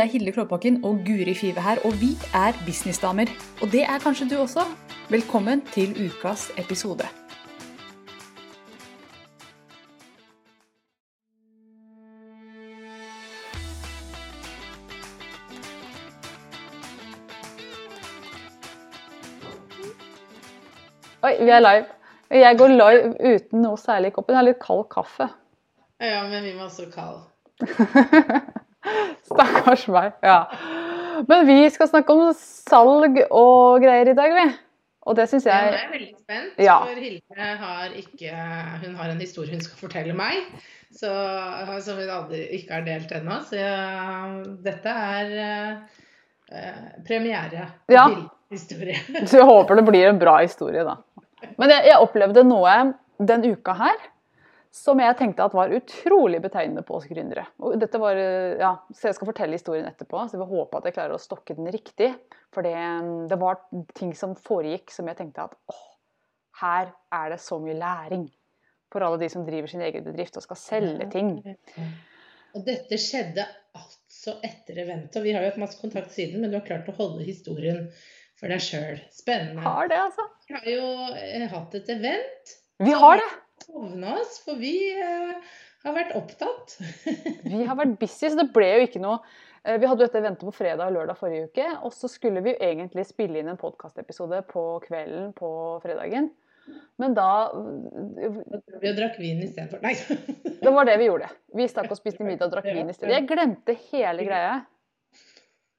Det er Hilde Klåbakken og Guri Five her, og vi er businessdamer. Og det er kanskje du også. Velkommen til ukas episode. Oi, vi er live. Jeg går live uten noe særlig i koppen. Jeg har litt kald kaffe. Ja, men vi må også kald. Stakkars meg. Ja. Men vi skal snakke om salg og greier i dag, vi. Og det syns Ja, jeg jeg er veldig spent, Ja. for Hilde har ikke Hun har en historie hun skal fortelle meg, så, som hun aldri ikke har delt ennå. Så ja, dette er eh, premiere. Ja. Hilde-historie. Så jeg håper det blir en bra historie, da. Men jeg, jeg opplevde noe den uka her som jeg tenkte at var utrolig betegnende på oss gründere. Og dette var, eh, ja, så jeg skal fortelle historien etterpå, så jeg vil håpe at jeg klarer å stokke den riktig. For det, det var ting som foregikk som jeg tenkte at åh, her er det så mye læring. For alle de som driver sin egen bedrift og skal selge ting. Og dette skjedde altså etter eventet. og Vi har jo hatt masse kontakt siden, men du har klart å holde historien for deg sjøl. Spennende. Har det, altså. Vi har jo eh, hatt et event. Vi har det. Sovna oss, for vi eh, har vært opptatt. Vi har vært busy, så det ble jo ikke noe eh, Vi hadde dette eventet på fredag og lørdag forrige uke, og så skulle vi jo egentlig spille inn en podkastepisode på kvelden på fredagen. Men da Vi drakk vin istedenfor. Nei. Det var det vi gjorde. Vi stakk og spiste middag og drakk vin i stedet. Jeg glemte hele greia.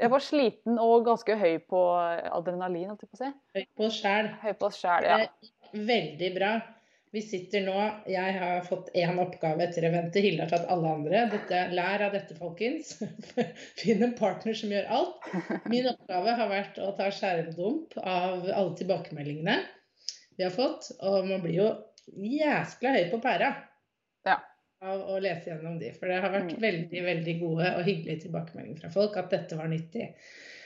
Jeg var sliten og ganske høy på adrenalin, holdt jeg på å si. Høy på oss sjæl. Høy på oss sjæl, ja. Veldig bra. Vi sitter nå Jeg har fått én oppgave etter eventet. Hilde har tatt alle andre. Dette, lær av dette, folkens. Finn en partner som gjør alt. Min oppgave har vært å ta skjermdump av alle tilbakemeldingene vi har fått. Og man blir jo jæskla høy på pæra Ja. av å lese gjennom de. For det har vært Mm. veldig veldig gode og hyggelige tilbakemeldinger fra folk at dette var nyttig.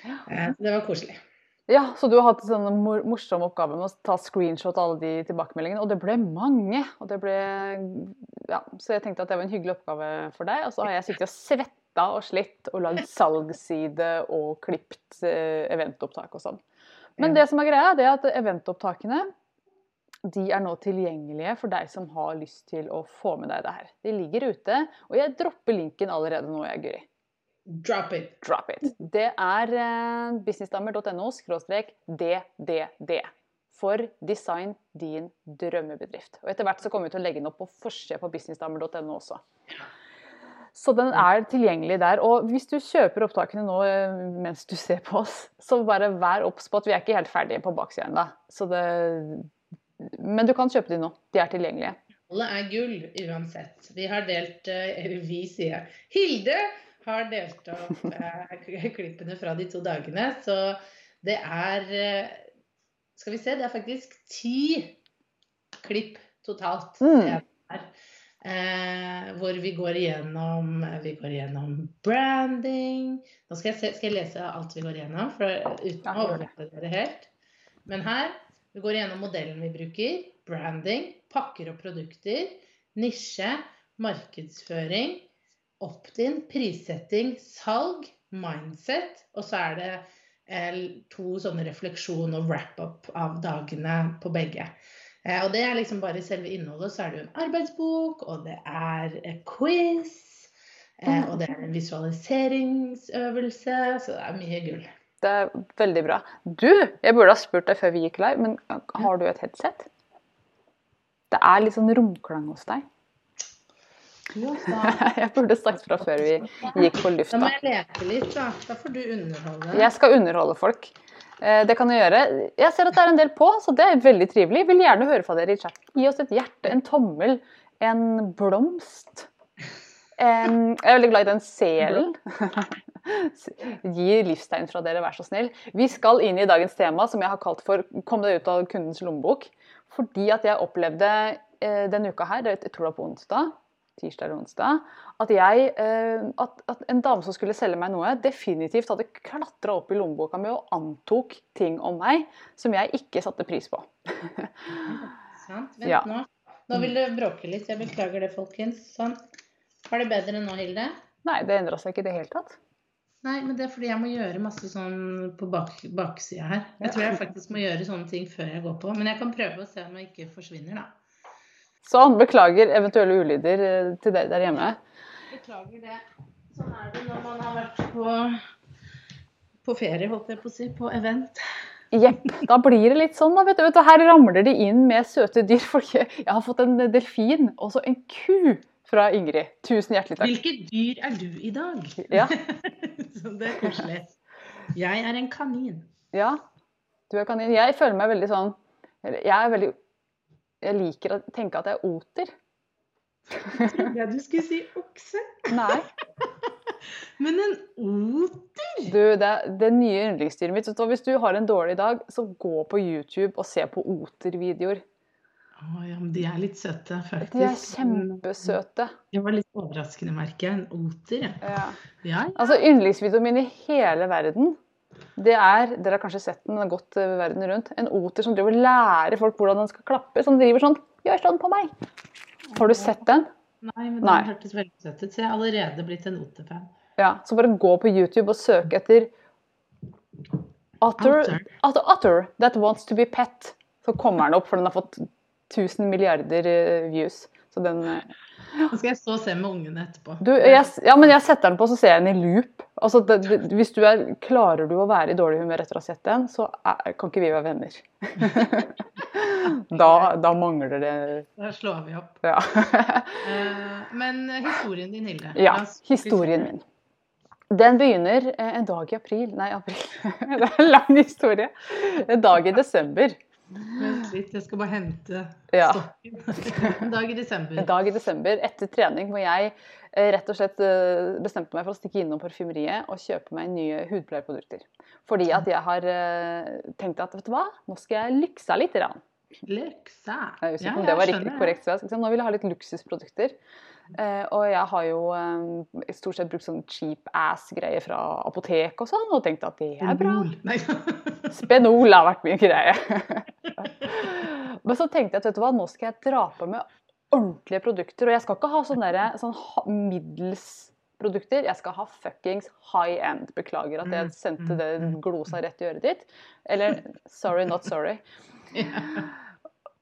Ja. Det var koselig. Ja, så du har hatt en sånn morsom oppgave med å ta screenshot av alle de tilbakemeldingene, og det ble mange. Og det ble, ja, så jeg tenkte at det var en hyggelig oppgave for deg. Og så har jeg sittet og svetta og slitt og lagd salgsside og klipt eh, eventopptak og sånn. Men det som er greia, det er at eventopptakene de er nå tilgjengelige for deg som har lyst til å få med deg det her. De ligger ute, og jeg dropper linken allerede nå, jeg, Guri. Drop it. Drop it. Det er businessdammer.no skråstrek ddd for design din drømmebedrift. Og etter hvert så kommer vi til å legge den opp på forsida på businessdamer.no også. Så den er tilgjengelig der. Og hvis du kjøper opptakene nå eh, mens du ser på oss, så bare vær obs på at vi er ikke helt ferdige på baksida ennå. Men du kan kjøpe de nå. De er tilgjengelige. Alle er gull uansett. Vi har delt eh, vi, sier. Hilde har delt opp eh, klippene fra de to dagene. Så det er eh, Skal vi se, det er faktisk ti klipp totalt. Mm. Eh, hvor vi går igjennom Vi går igjennom branding. Nå skal jeg, se, skal jeg lese alt vi går igjennom, for, uten å overlate dere helt. Men her vi går igjennom modellen vi bruker, branding, pakker og produkter, nisje, markedsføring, opt-in, prissetting, salg, mindset, og så er det eh, to sånne refleksjon og wrap-up av dagene på begge. Eh, og det er liksom bare selve innholdet, så er det jo en arbeidsbok, og det er et quiz, eh, og det er en visualiseringsøvelse, så det er mye gull. Det er veldig bra. Du, jeg burde ha spurt deg før vi gikk live, men har du et headset? Det er litt sånn romklang hos deg. Jeg burde sagt fra før vi gikk på da må lufta. jeg leke litt, da. Da får du underholde. Jeg skal underholde folk. Eh, Det kan jeg gjøre. Jeg ser at det er en del på, så det er veldig trivelig. Vil gjerne høre fra dere i chat. Gi oss et hjerte, en tommel, en blomst. Jeg er veldig glad i den selen. Gi livstegn fra dere, vær så snill. Vi skal inn i dagens tema, som jeg har kalt for 'Kom deg ut av kundens lommebok'. Fordi at jeg opplevde eh, denne uka her, jeg tror det var på onsdag, tirsdag eller onsdag, at, jeg, eh, at, at en dame som skulle selge meg noe, definitivt hadde klatra opp i lommeboka mi og antok ting om meg som jeg ikke satte pris på. Sant? Vent Ja. nå. Nå vil det bråke litt. Jeg beklager det, folkens. Sånn. Har det bedre nå, Hilde? Nei, det endra seg ikke i det hele tatt. Nei, men det er fordi jeg må gjøre masse sånn på bak, baksida her. Jeg tror jeg faktisk må gjøre sånne ting før jeg går på. Men jeg kan prøve å se om jeg ikke forsvinner, da. Sånn. Beklager eventuelle ulyder eh, til dere der hjemme. Beklager det. Sånn er det når man har vært på, på ferie, holdt jeg på å si. På event. Jepp. Da blir det litt sånn, da. Vet du. Vet du, her ramler de inn med søte dyr. Folk, jeg har fått en delfin og så en ku fra Ingrid. Tusen hjertelig takk. Hvilket dyr er du i dag? Ja. Så det er koselig. Jeg er en kanin. Ja, du er kanin. Jeg føler meg veldig sånn Jeg er veldig Jeg liker å tenke at jeg er oter. Trodde jeg du skulle si okse. Nei. Men en oter? Du, det, det nye yndlingsdyret mitt. så Hvis du har en dårlig dag, så gå på YouTube og se på otervideoer. Oh, ja, men de er litt søte, faktisk. De er kjempesøte. Det var litt overraskende, merker jeg. En oter, ja. Ja. ja. Altså, Yndlingsvideoen min i hele verden, det er Dere har kanskje sett den, den har gått eh, verden rundt. En oter som driver og lærer folk hvordan den skal klappe. Som driver sånn Gjør sånn på meg. Har du sett den? Nei, men Nei. den hørtes veldig søt ut, så jeg har allerede blitt en oterfan. Ja, så bare gå på YouTube og søk etter Utter, utter, otter that wants to be pet. Så kommer den opp, for den har fått 1000 milliarder eh, views. Så den Nå skal jeg stå og se med ungene etterpå. du, jeg, Ja, men jeg setter den på, så ser jeg den i loop. Altså, det, det, hvis du er, Klarer du å være i dårlig humør etter å ha sett den, så er, kan ikke vi være venner. da, da mangler det Da slår vi opp. Ja. Eh, Men historien din, Hilde. ja historien min. Den begynner eh, en dag i april Nei, april. Det er en lang historie. En dag i desember. Vent litt, jeg skal bare hente Ja. stokken. En dag i desember. En dag i desember etter trening hvor jeg eh, rett og slett eh, bestemte meg for å stikke innom parfymeriet og kjøpe meg nye hudpleieprodukter. Fordi at jeg har eh, tenkt at vet du hva, nå skal jeg lykse litt. Grann. Leksa. Jeg er usikker Ja, på om det var riktig korrekt svensk. Nå vil jeg ha litt luksusprodukter. Eh, og jeg har jo i stort sett brukt sånn cheap ass-greier fra apotek og sånn, og tenkt at det er bra. Spenol har vært min greie. Men så tenkte jeg at vet du hva, nå skal jeg dra på med ordentlige produkter. Og jeg skal ikke ha sånne, der, sånn middels produkter. Jeg skal ha fuckings high end. Beklager at jeg Mm, sendte det mm, mm. glosa rett i øret ditt. Eller sorry, not sorry. Ja.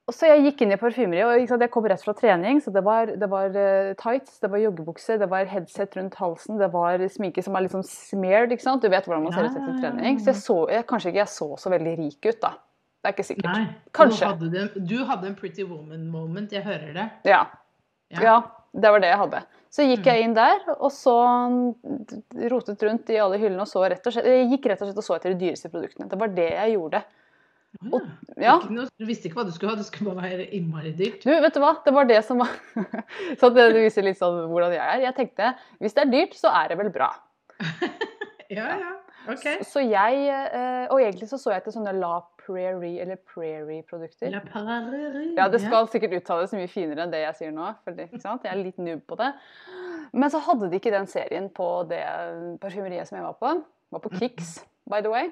Og så jeg gikk inn i parfymeriet, og sant, jeg kom rett fra trening. Så det var, det var eh, tights, det var joggebukse, det var headset rundt halsen, det var sminke som er litt sånn smeared, ikke sant. Du vet hvordan man ser ut etter trening. Så jeg så, jeg, kanskje ikke jeg så så veldig rik ut, da. Det er ikke sikkert. Nei. Kanskje. Du hadde, du, du hadde en pretty woman moment, jeg hører det. Ja. Ja. ja, det var det jeg hadde. Så gikk Mm. jeg inn der, og så rotet rundt i alle hyllene og så rett og slett Jeg gikk rett og slett og så etter de dyreste produktene. Det var det jeg gjorde. Og- ja. Ja. Ikke noe, du visste ikke hva du skulle ha, det skulle bare være innmari dyrt. Du, vet du hva? Det var det som var Så det viser litt sånn hvordan jeg er. Jeg tenkte hvis det er dyrt, så er det vel bra. Ja, ja. Ok. Så jeg eh, Og egentlig så så jeg etter sånne La Prairie eller Prairie-produkter. La Prairie. Ja, det skal sikkert uttales mye finere enn det jeg sier nå. For det? Jeg er litt noob på det. Men så hadde de ikke den serien på det parfymeriet som jeg var på. Jeg var på Kicks, by the way.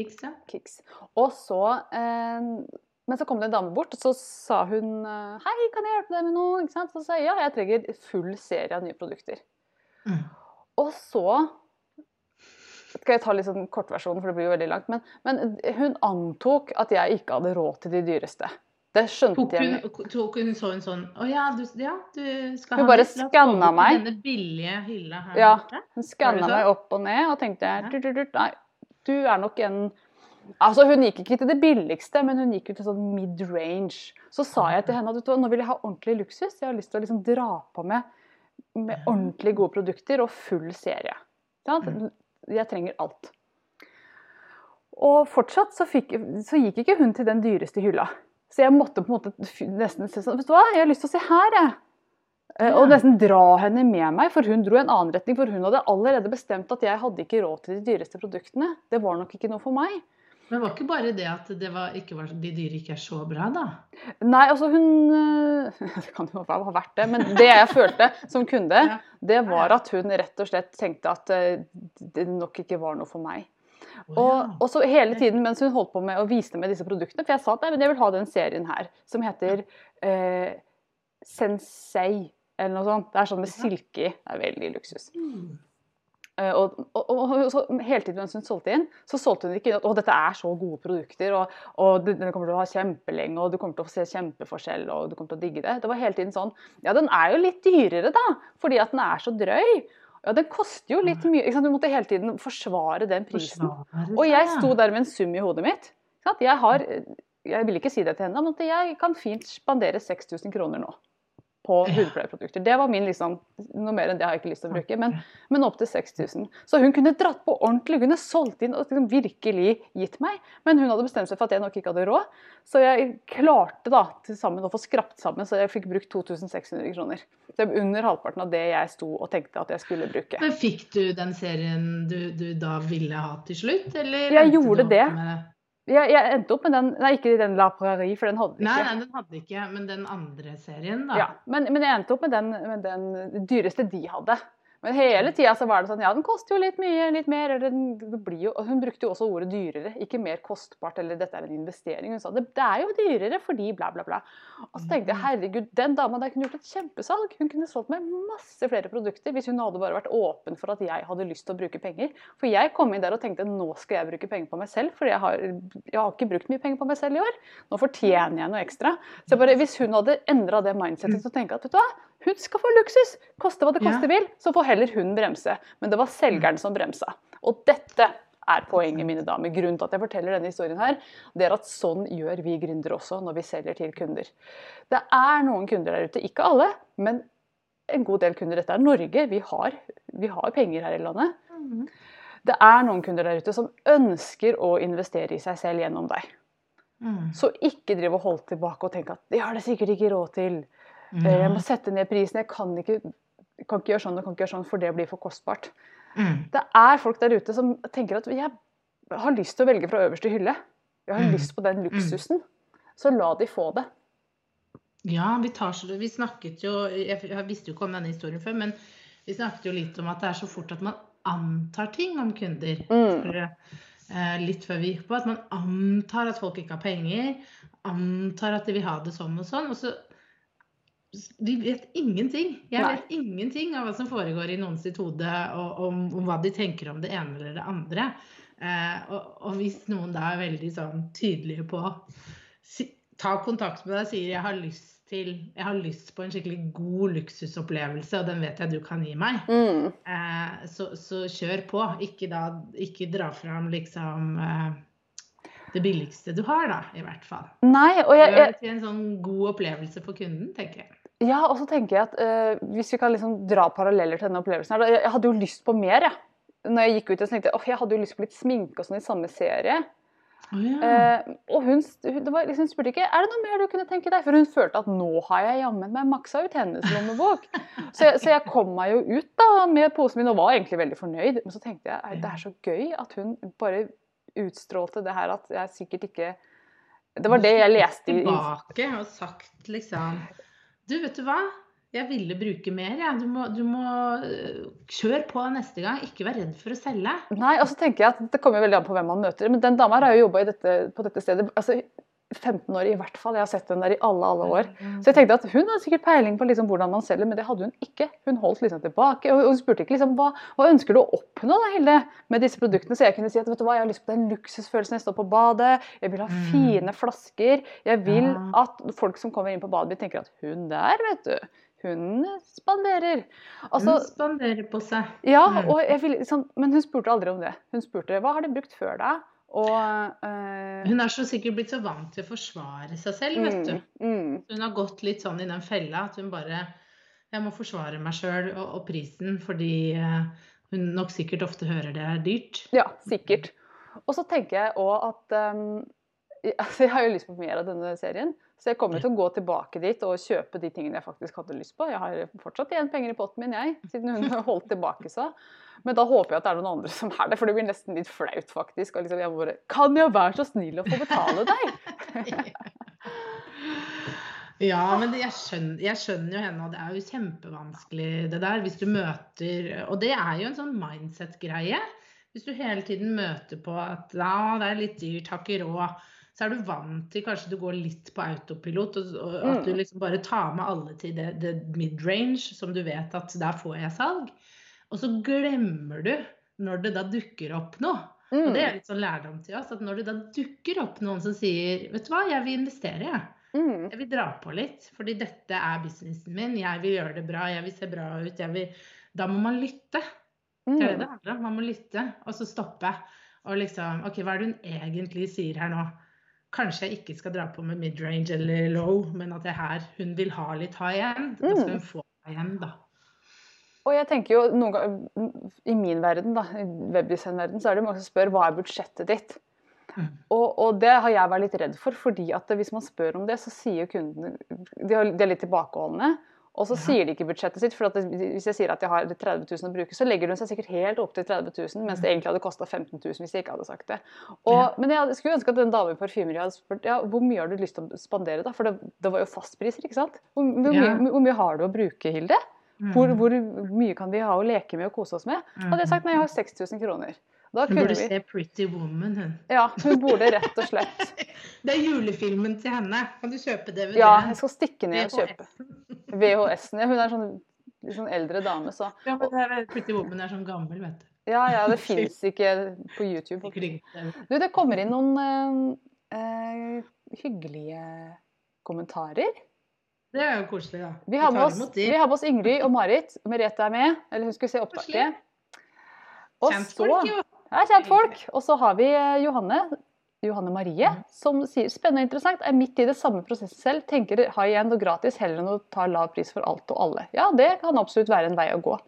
Ikke ja. Kicks. Og så eh, Men så kom det en dame bort, og så sa hun eh, Hei, kan jeg hjelpe deg med noe? Ikke sant? Så sa jeg ja, jeg trenger full serie av nye produkter. Mm. Og så skal jeg ta litt sånn kortversjonen, for det blir jo veldig langt. Men, men hun antok at jeg ikke hadde råd til de dyreste. Det skjønte Tok jeg. hun, tok hun så en sånn Å ja, du, ja, du skal Hun ha bare skanna meg. Denne billige hylla her Ja. borte. Hun skanna meg opp og ned og tenkte tut, du, du, Nei, du er nok en Altså, Hun gikk ikke til det billigste, men hun gikk jo til sånn mid-range. Så sa jeg til henne at nå vil jeg ha ordentlig luksus. Jeg har lyst til å liksom dra på med, med ordentlig gode produkter og full serie. Jeg trenger alt. Og fortsatt så, fikk, så gikk ikke hun til den dyreste hylla. Så jeg måtte på en måte nesten si sånn Vet du hva, jeg har lyst til å se her, jeg. Eh, Og nesten dra henne med meg, for hun dro i en annen retning. For hun hadde allerede bestemt at jeg hadde ikke råd til de dyreste produktene. Det var nok ikke noe for meg. Men var ikke bare det at det var, ikke var, de dyre ikke er så bra, da? Nei, altså hun øh, Det kan jo ha vært det, men det jeg følte som kunde, Ja. det var at hun rett og slett tenkte at øh, det nok ikke var noe for meg. Og, ja. og så hele tiden mens hun holdt på med å vise meg disse produktene, for jeg sa at jeg vil ha den serien her, som heter eh, Sensei, eller noe sånt. Det er sånn med silke i. Det er veldig luksus. Mm. Og, og, og, og, så hele tiden mens hun solgte inn, så solgte hun ikke inn at å, dette er så gode produkter, og, og den kommer til å ha kjempelenge, og du kommer til å se kjempeforskjell, og du kommer til å digge det. Det var hele tiden sånn Ja, den er jo litt dyrere, da, fordi at den er så drøy. Ja, den koster jo litt mye. Du måtte hele tiden forsvare den prisen. Og jeg sto der med en sum i hodet mitt. Jeg, har, jeg vil ikke si det til henne, men jeg kan fint spandere 6000 kroner nå på hudpleieprodukter. Det var min liksom, Noe mer enn det har jeg ikke lyst til å bruke, men, men opp til 6000. Så hun kunne dratt på ordentlig, hun kunne solgt inn og liksom virkelig gitt meg. Men hun hadde bestemt seg for at jeg nok ikke hadde råd, så jeg klarte da til sammen å få skrapt sammen, så jeg fikk brukt 2600 kroner. Det var under halvparten av det jeg sto og tenkte at jeg skulle bruke. Men Fikk du den serien du, du da ville ha til slutt, eller? Jeg gjorde det. Med jeg, jeg, endte opp med den Nei, ikke den La Prairie, for den hadde ikke. Nei, nei, den hadde ikke, men den andre serien, da. Ja, men, men jeg endte opp med den, med den dyreste de hadde. Men hele tida så var det sånn Ja, den koster jo litt mye, litt mer. Eller den blir jo Hun brukte jo også ordet dyrere, ikke mer kostbart eller dette er en investering. Hun sa det, det er jo dyrere fordi bla, bla, bla. Og så tenkte jeg mm. herregud, den dama der kunne gjort et kjempesalg. Hun kunne solgt meg masse flere produkter hvis hun hadde bare vært åpen for at jeg hadde lyst til å bruke penger. For jeg kom inn der og tenkte nå skal jeg bruke penger på meg selv, for jeg har, jeg har ikke brukt mye penger på meg selv i år. Nå fortjener jeg noe ekstra. Så bare, hvis hun hadde endra det mindsetet til å tenke at vet du hva, hun skal få luksus! Koste hva det koste vil. Så får heller hun bremse. Men det var selgeren som bremsa. Og dette er poenget, mine damer. Grunnen til at jeg forteller denne historien her, det er at sånn gjør vi gründere også når vi selger til kunder. Det er noen kunder der ute, ikke alle, men en god del kunder. Dette er Norge. Vi har, vi har penger her i landet. Mm. Det er noen kunder der ute som ønsker å investere i seg selv gjennom deg. Mm. Så ikke driv og hold tilbake og tenk at de har det sikkert ikke råd til. Mm. Jeg må sette ned prisen. Jeg kan ikke, kan ikke gjøre sånn og kan ikke gjøre sånn, for det blir for kostbart. Mm. Det er folk der ute som tenker at jeg har lyst til å velge fra øverste hylle. Jeg har mm. lyst på den mm. luksusen. Så la de få det. Ja, vi, tar, vi snakket jo Jeg visste jo ikke om denne historien før, men vi snakket jo litt om at det er så fort at man antar ting om kunder. Mm. Eh, litt før vi gikk på. At man antar at folk ikke har penger. Antar at de vil ha det sånn og sånn. Og så vi vet ingenting. Jeg Nei. vet ingenting av hva som foregår i noens sitt hode, og om, om, hva de tenker om det ene eller det andre. Eh, og, og, hvis noen da er veldig sånn tydelige på si, Ta kontakt med deg og sier jeg har lyst til jeg har lyst på en skikkelig god luksusopplevelse, og den vet jeg du kan gi meg. Mm. Eh, så, så, kjør på. Ikke, da, ikke dra fram liksom eh, det billigste du har, da, i hvert fall. Nei, og jeg, Gjør det til en sånn god opplevelse for kunden, tenker jeg. Ja, og så tenker jeg at uh, hvis vi kan liksom dra paralleller til denne opplevelsen her, Jeg hadde jo lyst på mer, jeg. Når jeg gikk ut og tenkte jeg, jeg hadde jo lyst på litt sminke og sånn i samme serie. Oh, ja. uh, og hun, hun liksom spurte ikke er det noe mer du kunne tenke deg, for hun følte at nå har jeg jammen meg maksa ut hennes lommebok. så, jeg, så, jeg, kom meg jo ut da med posen min og var egentlig veldig fornøyd. Men så tenkte jeg det er så gøy at hun bare utstrålte det her at jeg sikkert ikke Det var det jeg leste i Tilbake og sagt liksom du, vet du hva? Jeg ville bruke mer. Ja. Du, må, du må øh, kjøre på neste gang. Ikke vær redd for å selge. Nei, og så tenker jeg at Det kommer veldig an på hvem man møter. Men den dama har jo jobba på dette stedet. altså 15 år i hvert fall. Jeg har sett den der i alle alle år. Så jeg tenkte at hun hadde sikkert peiling på liksom hvordan man selger, men det hadde hun ikke. Hun holdt liksom tilbake. Og hun spurte ikke liksom, hva, hva ønsker du å oppnå da, Hilde, med disse produktene. Så jeg kunne si at vet du hva, jeg har lyst på den luksusfølelsen jeg står på badet. Jeg vil ha mm. fine flasker. Jeg vil at folk som kommer inn på badet mitt, tenker at hun der, vet du hun spanderer. Altså, hun spanderer på seg. Ja, mm. vil, sånn, men hun spurte aldri om det. Hun spurte hva har de brukt før deg? Og, uh, hun er så sikkert blitt så vant til å forsvare seg selv, vet du. Mm, mm. Hun har gått litt sånn i den fella at hun bare Jeg må forsvare meg sjøl og, og, prisen fordi uh, hun nok sikkert ofte hører det er dyrt. Ja, sikkert. Og så tenker jeg òg at um, altså Jeg har jo lyst på mer av denne serien. Så jeg kommer til å gå tilbake dit og kjøpe de tingene jeg faktisk hadde lyst på. Jeg har fortsatt igjen penger i potten min, jeg, siden hun holdt tilbake seg. Men da håper jeg at det er noen andre som er det, for det blir nesten litt flaut, faktisk. Og liksom jeg bare Kan jeg være så snill å få betale deg? ja, men jeg skjønner, jeg skjønner, jo henne, og det er jo kjempevanskelig det der. Hvis du møter Og det er jo en sånn mindset-greie. Hvis du hele tiden møter på at ja, det er litt dyrt, har ikke råd så er du vant til kanskje du går litt på autopilot, og, og at du mm. liksom bare tar med alle til det, det mid-range som du vet at der får jeg salg. Og så glemmer du når det da dukker opp noe. Og det Mm. er litt sånn lærdom til oss, at når det da dukker opp noen som sier Vet du hva, jeg vil investere, jeg. Mm. Jeg vil dra på litt, fordi dette er businessen min. Jeg vil gjøre det bra, jeg vil se bra ut. Vil... Da må man lytte. Det er det det Mm. handler om. Man må lytte, og så stoppe. Og liksom OK, hva er det hun egentlig sier her nå? Kanskje jeg ikke skal dra på med midrange eller low, men at det er her hun vil ha litt high end. Da skal Mm. hun få high end, da. Og jeg tenker jo noen ganger, I min verden, da, i webdesign-verden, så er det mange som spør hva er budsjettet ditt. Mm. Og, og det har jeg vært litt redd for, fordi at hvis man spør om det, så sier kundene De, de er litt tilbakeholdne. Og så Ja. sier de ikke budsjettet sitt. for det, Hvis jeg sier at jeg har 30 000 å bruke, så legger hun seg sikkert helt opp til 30 000, mens det egentlig hadde kosta 15 000 hvis jeg ikke hadde sagt det. Og, Ja. Men jeg skulle ønske at den damen i parfymeriet hadde spurt ja, hvor mye har du lyst til å spandere, da? For det, det var jo fastpriser, ikke sant? Hvor, hvor, mye, hvor mye har du å bruke, Hilde? Hvor, Mm. hvor mye kan vi ha å leke med og kose oss med? Hadde jeg sagt nei, jeg har 6000 kroner. Da Hun burde vi se Pretty Woman, hun. Ja, hun burde rett og slett Det er julefilmen til henne. Kan du kjøpe DVD-en? Ja, jeg skal stikke ned og kjøpe VHS. VHS-en. Ja, hun er sånn, sånn eldre dame, så Ja, men Pretty Woman er sånn gammel, vet du. Ja, ja, det fins ikke på YouTube. Du, det kommer inn noen eh, eh, hyggelige kommentarer. Det er jo koselig, da. Vi har, med oss, vi har med oss Ingrid og Marit. Merete er med. Eller hun skulle se opptaket. Og så Kjentfolk, er kjent kjentfolk. Og så har vi eh, Johanne. Johanne Marie, Mm. som sier spennende og interessant, er midt i det samme prosessen selv. Tenker high end og gratis heller enn å ta lav pris for alt og alle. Ja, det kan absolutt være en vei å gå.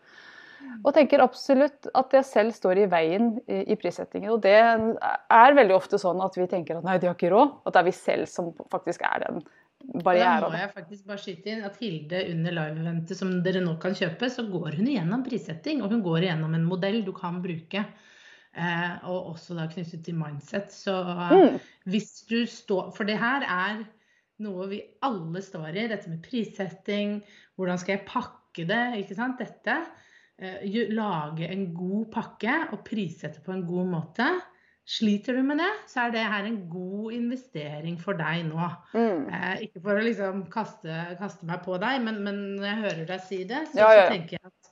Og tenker absolutt at jeg selv står i veien i, i prissettingen. Og det er veldig ofte sånn at vi tenker at nei, de har ikke råd. At det er vi selv som faktisk er den barrieren. Da må jeg faktisk bare skyte inn at Hilde under live-eventet som dere nå kan kjøpe, så går hun igjennom prissetting. Og hun går igjennom en modell du kan bruke. Eh, og også da knyttet til mindset. Så Mm. hvis du står For det her er noe vi alle står i. Dette med prissetting. Hvordan skal jeg pakke det? Ikke sant? Dette. Eh, lage en god pakke og prissette på en god måte. Sliter du med det, så er det her en god investering for deg nå. Mm. Eh, ikke for å liksom kaste, kaste meg på deg, men, men når jeg hører deg si det, så, Ja, ja, ja. så tenker jeg at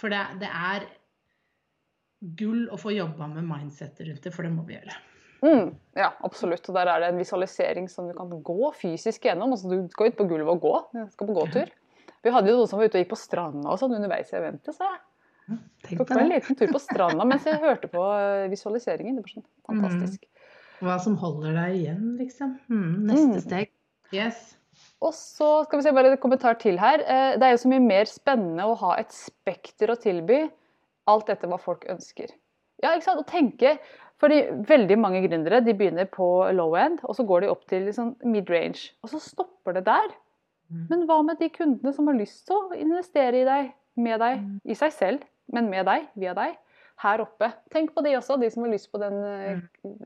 For det, det er gull å få jobba med mindsettet rundt det, for det må vi gjøre. Mm, ja, absolutt. Og der er det en visualisering som du kan gå fysisk gjennom. Altså, du skal ut på gulvet og gå. Du skal på gåtur. Vi hadde jo noen som var ute og gikk på stranda og sånn underveis i eventet. sa jeg Tenk tok en liten tur på stranda mens jeg hørte på eh, visualiseringen. Det var sånn fantastisk. Hva som holder deg igjen, liksom. Mm, neste Mm. steg. Yes. Og så skal vi se bare en kommentar til her. Eh, Det er jo så mye mer spennende å ha et spekter å tilby. Alt dette hva folk ønsker. Ja, ikke sant? Å tenke fordi veldig mange gründere de begynner på low end, og så går de opp til liksom mid-range. Og så stopper det der. Mm. Men hva med de kundene som har lyst til å investere i deg, med deg, Mm. i seg selv, men med deg, via deg, her oppe? Tenk på de også, de som har lyst på den eh, Mm.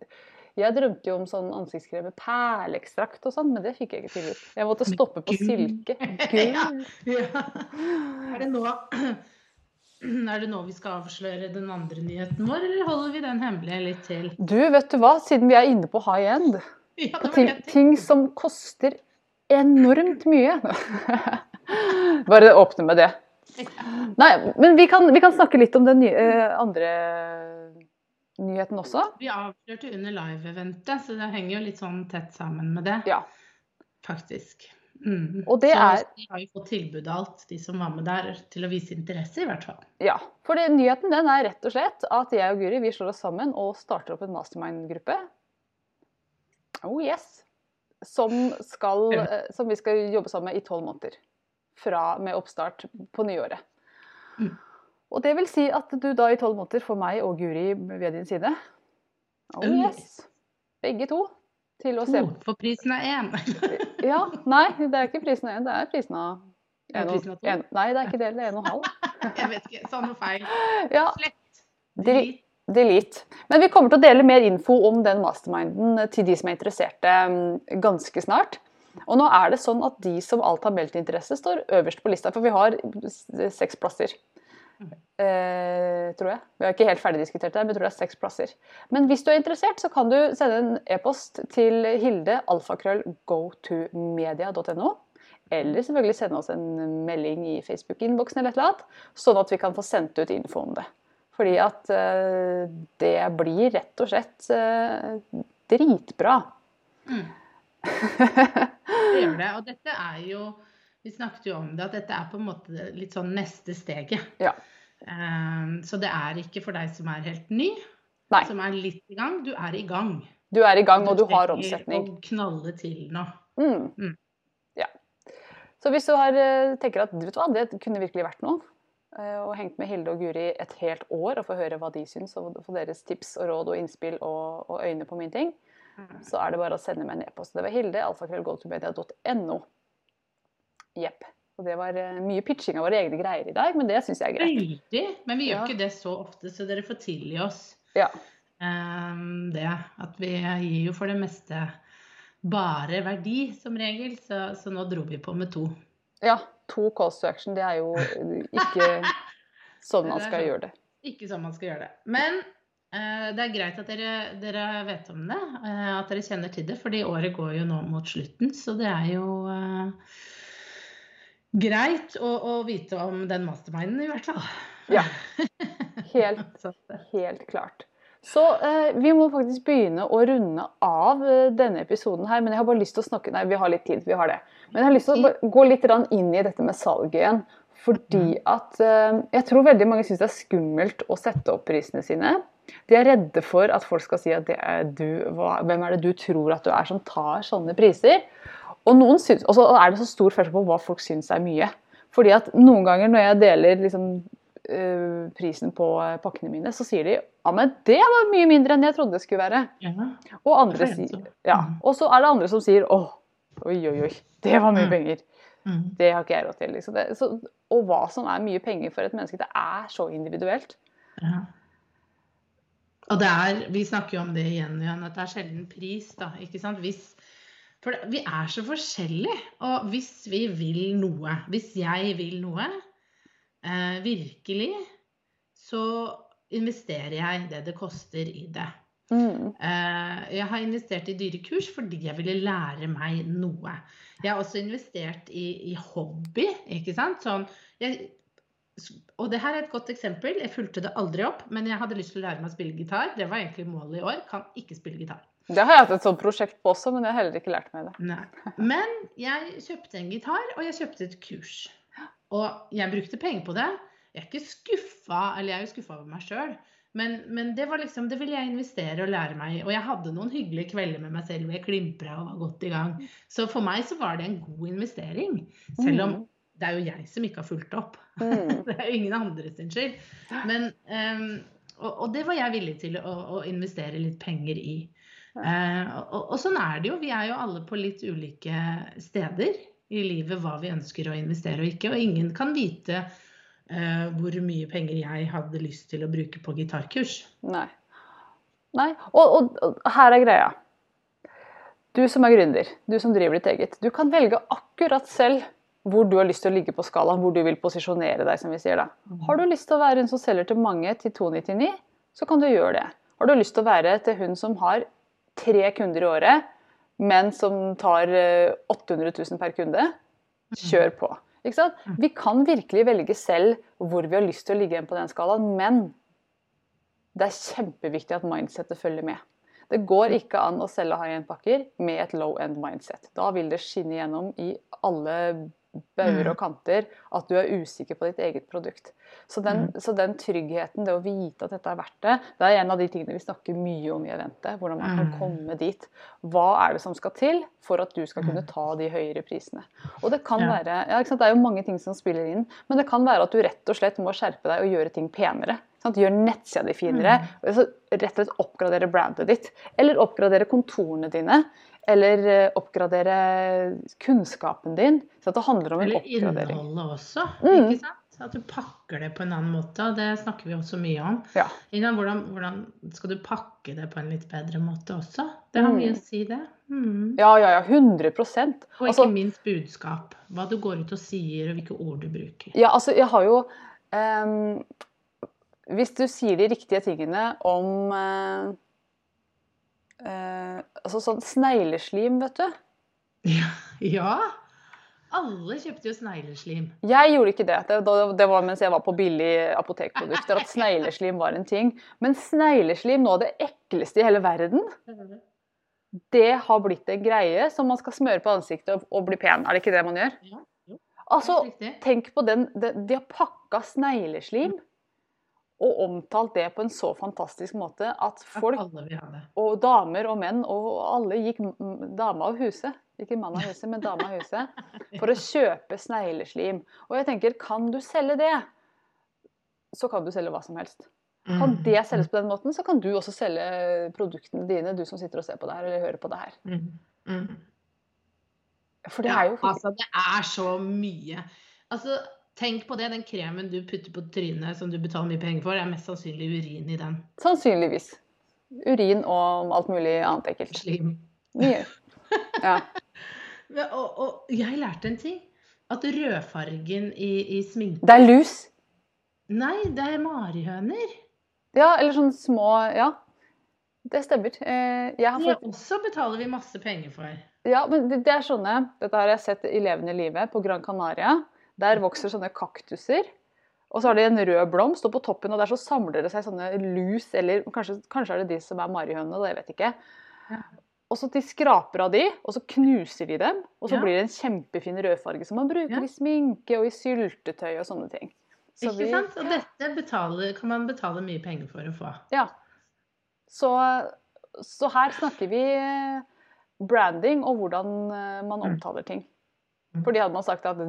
Jeg drømte jo om sånn ansiktskrem med perleekstrakt og sånn, men det fikk jeg ikke tilbudt. Jeg måtte stoppe på gull. silke. Ja. Ja. Er det nå er det nå vi skal avsløre den andre nyheten vår, eller holder vi den hemmelig litt til? Du, vet du hva, siden vi er inne på high end, Ja, på ting, ting som koster enormt mye Bare åpne med det. Nei, men vi kan, vi kan snakke litt om den nye, eh, andre nyheten også. Vi avslørte under live-eventet, så det henger jo litt sånn tett sammen med det, Ja. faktisk. Mm. Og det er- de har jo fått tilbud av alt, de som var med der, til å vise interesse, i hvert fall. Ja, for nyheten den er rett og slett at jeg og Guri vi slår oss sammen og starter opp en mastermind-gruppe. Oh yes! Som, skal, eh, som vi skal jobbe sammen med i tolv måneder. Fra med oppstart på nyåret. Mm. Og det vil si at du da i tolv måneder får meg og Guri ved din side. Oh yes! Begge to. Til å se for prisen er én. Ja, nei, det er ikke prisen av én, det er prisen av Er det en og- prisen av to? en- Nei, det er ikke det. Det er en og halv. Jeg vet ikke, sa noe feil. Ja, Slett. Dri- Delete. Men vi kommer til å dele mer info om den masterminden til de som er interesserte mm, ganske snart. Og nå er det sånn at de som alt har meldt interesse, står øverst på lista, for vi har seks plasser. Eh, tror jeg. Vi har ikke helt ferdigdiskutert det, men jeg tror det er seks plasser. Men hvis du er interessert, så kan du sende en e-post til Hilde alfakrøll gotomedia.no. Eller selvfølgelig sende oss en melding i Facebook-innboksen eller et eller annet, sånn at vi kan få sendt ut info om det. Fordi at eh, det blir rett og slett eh, dritbra. Mm. Det gjør det. Og dette er jo Vi snakket jo om det, at dette er på en måte litt sånn neste steget. Ja. Um, så det er ikke for deg som er helt ny, Nei. som er litt i gang. Du er i gang. Du er i gang, og du har trenger omsetning. å knalle til nå. Mm. Mm. Ja. Så hvis du har, eh, tenker at vet du hva, det kunne virkelig vært noe, eh, og hengt med Hilde og Guri et helt år og få høre hva de syns, og få deres tips og råd og innspill og, og øyne på min ting, så er det bare å sende meg en e-post. Det var Hilde, alfakrøllgotomedia.no. Jepp. Og det var eh, mye pitching av våre egne greier i dag, men det syns jeg er greit. Veldig. Men vi gjør Ja. ikke det så ofte, så dere får tilgi oss Ja. um, det. At vi gir jo for det meste bare verdi, som regel. Så, så nå dro vi på med to. ja. To calls to action, det er jo ikke sånn man skal sånn. gjøre det. Ikke sånn man skal gjøre det. Men uh, det er greit at dere, dere vet om det, uh, at dere kjenner til det, fordi året går jo nå mot slutten. Så det er jo eh, greit å, å vite om den masterminden, i hvert fall. Ja. Helt, helt klart. Så eh, vi må faktisk begynne å runde av eh, denne episoden her. Men jeg har bare lyst til å snakke Nei, vi har litt tid. Vi har det. Men jeg har lyst til å gå litt inn i dette med salget igjen. Fordi at eh, jeg tror veldig mange syns det er skummelt å sette opp prisene sine. De er redde for at folk skal si at det er du, hva, hvem er det du tror at du er som tar sånne priser? Og noen syns, også er det så stor forskjell på hva folk syns er mye. Fordi at noen ganger når jeg deler liksom, eh, prisen på eh, pakkene mine, så sier de ja, men det var mye mindre enn jeg trodde det skulle være. ja. Og andre er sier, ja, Mm. og så er det andre som sier åh, oi, oi, oi, det var mye Mm. penger. Mm. Det har ikke jeg råd til. Liksom. Det, så, og hva som er mye penger for et menneske, det er så individuelt. Ja. Og det er, vi snakker jo om det igjen og igjen, at det er sjelden pris, da. Ikke sant? Hvis, for det, vi er så forskjellige. Og hvis vi vil noe, hvis jeg vil noe, eh, virkelig, så investerer jeg det det koster i det. Mm. Eh, jeg har investert i dyrekurs fordi jeg ville lære meg noe. Jeg har også investert i, i hobby, ikke sant. Sånn, jeg, og det her er et godt eksempel. Jeg fulgte det aldri opp, men jeg hadde lyst til å lære meg å spille gitar. Det var egentlig målet i år. Kan ikke spille gitar. Det har jeg hatt et sånt prosjekt på også, men jeg har heller ikke lært meg det. Nei. Men jeg kjøpte en gitar, og jeg kjøpte et kurs. Og jeg brukte penger på det. Jeg er ikke skuffa, eller jeg er jo skuffa over meg sjøl. Men, men det var liksom, det ville jeg investere og lære meg. Og jeg hadde noen hyggelige kvelder med meg selv hvor jeg klimpra og var godt i gang. Så for meg så var det en god investering. Selv om det er jo jeg som ikke har fulgt opp. Mm. Det er jo ingen andre sin skyld. Men, um, og, og det var jeg villig til å, å investere litt penger i. Eh, og, og sånn er det jo. Vi er jo alle på litt ulike steder i livet hva vi ønsker å investere og ikke. Og ingen kan vite eh, hvor mye penger jeg hadde lyst til å bruke på gitarkurs. Nei. Nei. Og, og, og her er greia. Du som er gründer, du som driver ditt eget, du kan velge akkurat selv hvor du har lyst til å ligge på skalaen, hvor du vil posisjonere deg, som vi sier da. Har du lyst til å være hun som selger til mange til 299, så kan du gjøre det. Har du lyst til å være til hun som har tre kunder i året, men som tar eh, 800 000 per kunde, kjør på. Ikke sant? Vi kan virkelig velge selv hvor vi har lyst til å ligge igjen på den skalaen, men det er kjempeviktig at mindsetet følger med. Det går ikke an å selge high-end-pakker med et low-end mindset. Da vil det skinne gjennom i alle bauger og kanter at du er usikker på ditt eget produkt. Så den, så den tryggheten, det å vite at dette er verdt det, det er en av de tingene vi snakker mye om i eventet. Hvordan man kan Mm. komme dit. Hva er det som skal til for at du skal kunne ta de høyere prisene? Og det kan være, ja? Det er jo mange ting som spiller inn, men det kan være at du rett og slett må skjerpe deg og gjøre ting penere. sant? Gjør nettsida di finere. Mm. rett og slett oppgradere brandet ditt. Eller oppgradere kontorene dine. Eller eh, oppgradere kunnskapen din. Så det handler om en Eller oppgradering. innholdet også. Mm. ikke sant? At du pakker det på en annen måte. og Det snakker vi også mye om. Ja. Hvordan, hvordan skal du pakke det på en litt bedre måte også? Det har mye Mm. å si, det. Mm. ja, ja, ja. 100% Og Altså- ikke minst budskap. Hva du går ut og sier, og hvilke ord du bruker. Ja, altså, jeg har jo um, hvis du sier de riktige tingene om eh, eh, Altså sånn snegleslim, vet du. Ja. ja. Alle kjøpte jo snegleslim. Jeg gjorde ikke det. Det, det var mens jeg var på billig apotekprodukter at snegleslim var en ting. Men snegleslim, nå det ekleste i hele verden, det har blitt en greie som man skal smøre på ansiktet og, og bli pen. Er det ikke det man gjør? Ja. Altså, tenk på den. De, de har pakka snegleslim og omtalt det på en så fantastisk måte at folk og damer og menn og alle gikk dame av huset. Ikke mann av huset, men dame av huset. For å kjøpe snegleslim. Og jeg tenker, kan du selge det, så kan du selge hva som helst. Kan Mm. det selges på den måten, så kan du også selge produktene dine, du som sitter og ser på det her eller hører på det her. Mm. Mm. For det er jo altså, det er så mye. Altså, tenk på det, den kremen du putter på trynet som du betaler mye penger for, det er mest sannsynlig urin i den. sannsynligvis urin og alt mulig annet ekkelt. Slim. Mye. Ja. Og, og jeg lærte en ting. At rødfargen i, i sminke Det er lus. Nei, det er marihøner. Ja, eller sånne små Ja, det stemmer. Eh, Jeg har fått... Det også betaler vi masse penger for. Ja, men det, det er sånne Dette har jeg sett i levende livet på Gran Canaria. Der vokser sånne kaktuser. Og så har de en rød blomst, og på toppen og der så samler det seg sånne lus, eller kanskje, kanskje er det de som er marihønene, jeg vet ikke. Og så de skraper av de, og så knuser de dem, og så Ja. blir det en kjempefin rødfarge som man bruker Ja. i sminke og i syltetøy og sånne ting. Så Ikke vi- sant? Og dette betaler, kan man betale mye penger for å få. Ja. Så, så her snakker vi branding og hvordan eh, man Mm. omtaler ting. Mm. Fordi hadde man sagt at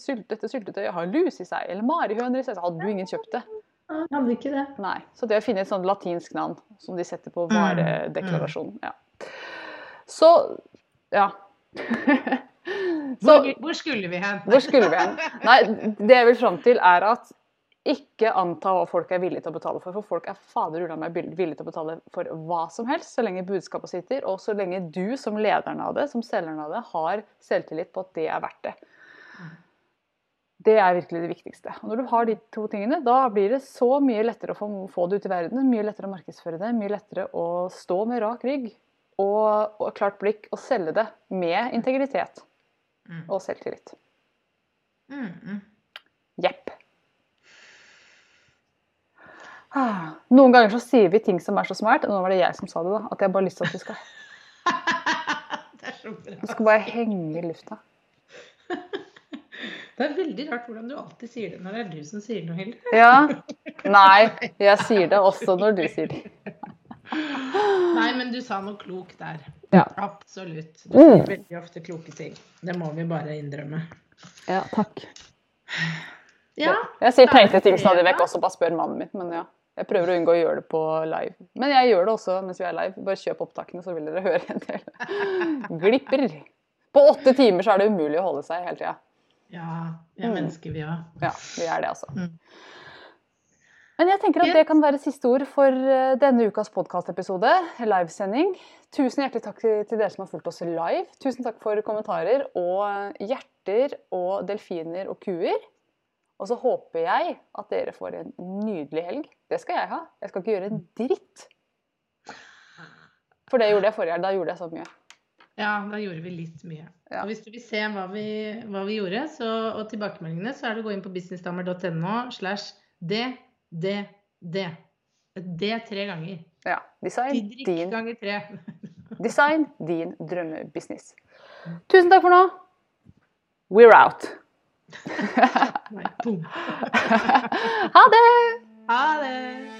sylt, dette syltetøyet har lus i seg, eller marihøner i seg, så hadde jo ingen kjøpt det. Hadde ikke det. Nei. Så det å finne et sånt latinsk navn som de setter på Mm. varedeklarasjonen ja. Så ja. så Hvor, hvor skulle vi hen? hvor skulle vi hen? Nei, det jeg vil fram til, er at ikke anta hva folk er villige til å betale for. For folk er fader ulla meg villige til å betale for hva som helst, så lenge budskapet sitter, og så lenge du som lederen av det, som selgeren av det, har selvtillit på at det er verdt det. Det er virkelig det viktigste. Og når du har de to tingene, da blir det så mye lettere å få, få det ut i verden, mye lettere å markedsføre det, mye lettere å stå med rak rygg og, og klart blikk og selge det med integritet Mm. og selvtillit. Mm, mm. Jepp. Ah, Noen ganger så sier vi ting som er så smart, nå var det jeg som sa det, da. At jeg bare har lyst til at du skal, Det er så bra. du skal bare henge i lufta. Det er veldig rart hvordan du alltid sier det når det er du som sier noe, Hilde. Ja. Nei, jeg sier det også når du sier det. Nei, men du sa noe klokt der. Ja. Absolutt. Du Mm. sier veldig ofte kloke ting. Det må vi bare innrømme. Ja, takk. Ja. Jeg sier er teite ting stadig vekk også, bare spør mannen min. Men ja. Jeg prøver å unngå å gjøre det på live. Men jeg gjør det også mens vi er live. Bare kjøp opptakene, så vil dere høre en del glipper. På åtte timer så er det umulig å holde seg hele tida. Ja, vi er Mm. mennesker, vi òg. Ja, vi er det, altså. Mm. Men jeg tenker at det kan være siste ord for eh, denne ukas podkastepisode, livesending. Tusen hjertelig takk til til dere som har fulgt oss live. Tusen takk for kommentarer og hjerter og delfiner og kuer. Og så håper jeg at dere får en nydelig helg. Det skal jeg ha. Jeg skal ikke gjøre en dritt. For det gjorde jeg forrige helg. Da gjorde jeg så mye. Ja, da gjorde vi litt mye. Ja. Og hvis du vil se hva vi, hva vi gjorde, så, og tilbakemeldingene, så er det å gå inn på businessdamer.no slash ddd. d, d. D tre ganger. Ja. Design Didrik din, ganger tre. design din drømmebusiness. Tusen takk for nå. We're out. Nei, boom. ha det! Ha det!